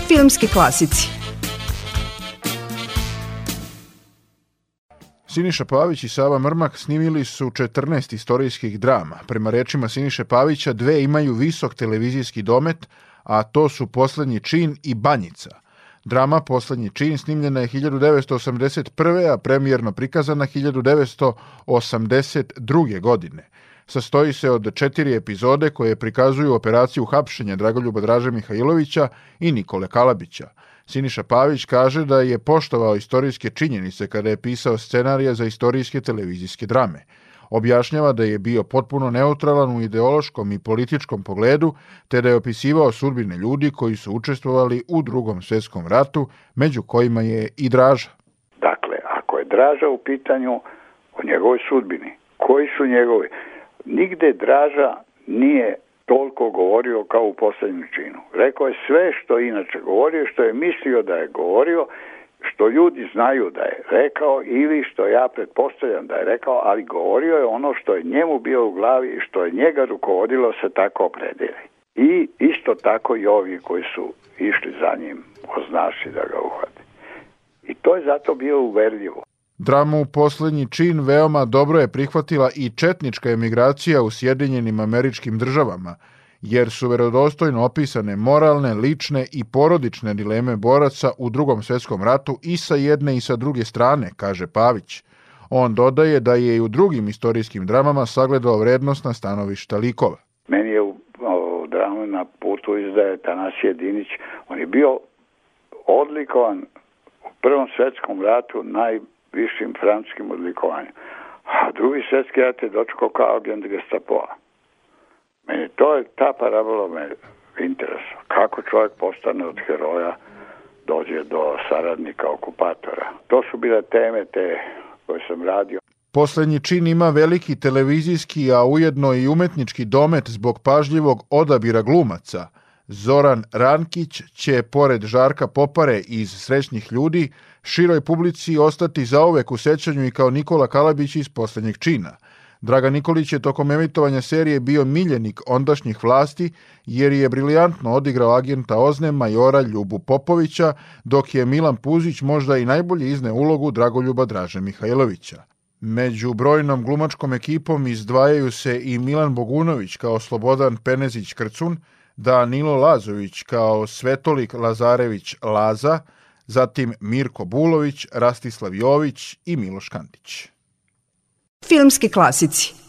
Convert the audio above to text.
Filmski klasici Siniša Pavić i Sava Mrmak snimili su 14 istorijskih drama. Prema rečima Siniše Pavića, dve imaju visok televizijski domet, a to su Poslednji čin i Banjica. Drama Poslednji čin snimljena je 1981. a premijerno prikazana 1982. godine. Sastoji se od četiri epizode koje prikazuju operaciju hapšenja Dragoljuba Draže Mihajlovića i Nikole Kalabića. Siniša Pavić kaže da je poštovao istorijske činjenice kada je pisao scenarije za istorijske televizijske drame. Objašnjava da je bio potpuno neutralan u ideološkom i političkom pogledu, te da je opisivao sudbine ljudi koji su učestvovali u drugom svetskom ratu, među kojima je i Draža. Dakle, ako je Draža u pitanju o njegovoj sudbini, koji su njegovi? Nigde Draža nije toliko govorio kao u poslednjem činu. Rekao je sve što inače govorio, što je mislio da je govorio, što ljudi znaju da je rekao ili što ja pretpostavljam da je rekao, ali govorio je ono što je njemu bio u glavi i što je njega rukovodilo se tako opredeli. I isto tako i ovi koji su išli za njim oznaši da ga uhvate. I to je zato bio uverljivo. Dramu Poslednji čin veoma dobro je prihvatila i četnička emigracija u Sjedinjenim američkim državama, jer su verodostojno opisane moralne, lične i porodične dileme boraca u drugom svetskom ratu i sa jedne i sa druge strane, kaže Pavić. On dodaje da je i u drugim istorijskim dramama sagledao vrednost na stanovišta likova. Meni je u, dramu na putu izdaje Tanasije Dinić, on je bio odlikovan u Prvom svetskom ratu naj višim francuskim odlikovanjem. A drugi svetski rat je dočekao kao agent Gestapoa. Meni to je, ta parabola me interesuje. Kako čovjek postane od heroja dođe do saradnika okupatora. To su bile teme te koje sam radio. Poslednji čin ima veliki televizijski, a ujedno i umetnički domet zbog pažljivog odabira glumaca. Zoran Rankić će, pored Žarka Popare iz Srećnih ljudi, široj publici ostati zaovek u sećanju i kao Nikola Kalabić iz poslednjeg čina. Draga Nikolić je tokom emitovanja serije bio miljenik ondašnjih vlasti jer je briljantno odigrao agenta Ozne majora Ljubu Popovića, dok je Milan Puzić možda i najbolje izne ulogu Dragoljuba Draže Mihajlovića. Među brojnom glumačkom ekipom izdvajaju se i Milan Bogunović kao Slobodan Penezić Krcun, Danilo Lazović kao Svetolik Lazarević Laza, zatim Mirko Bulović, Rastislav Jović i Miloš Kandić. Filmski klasici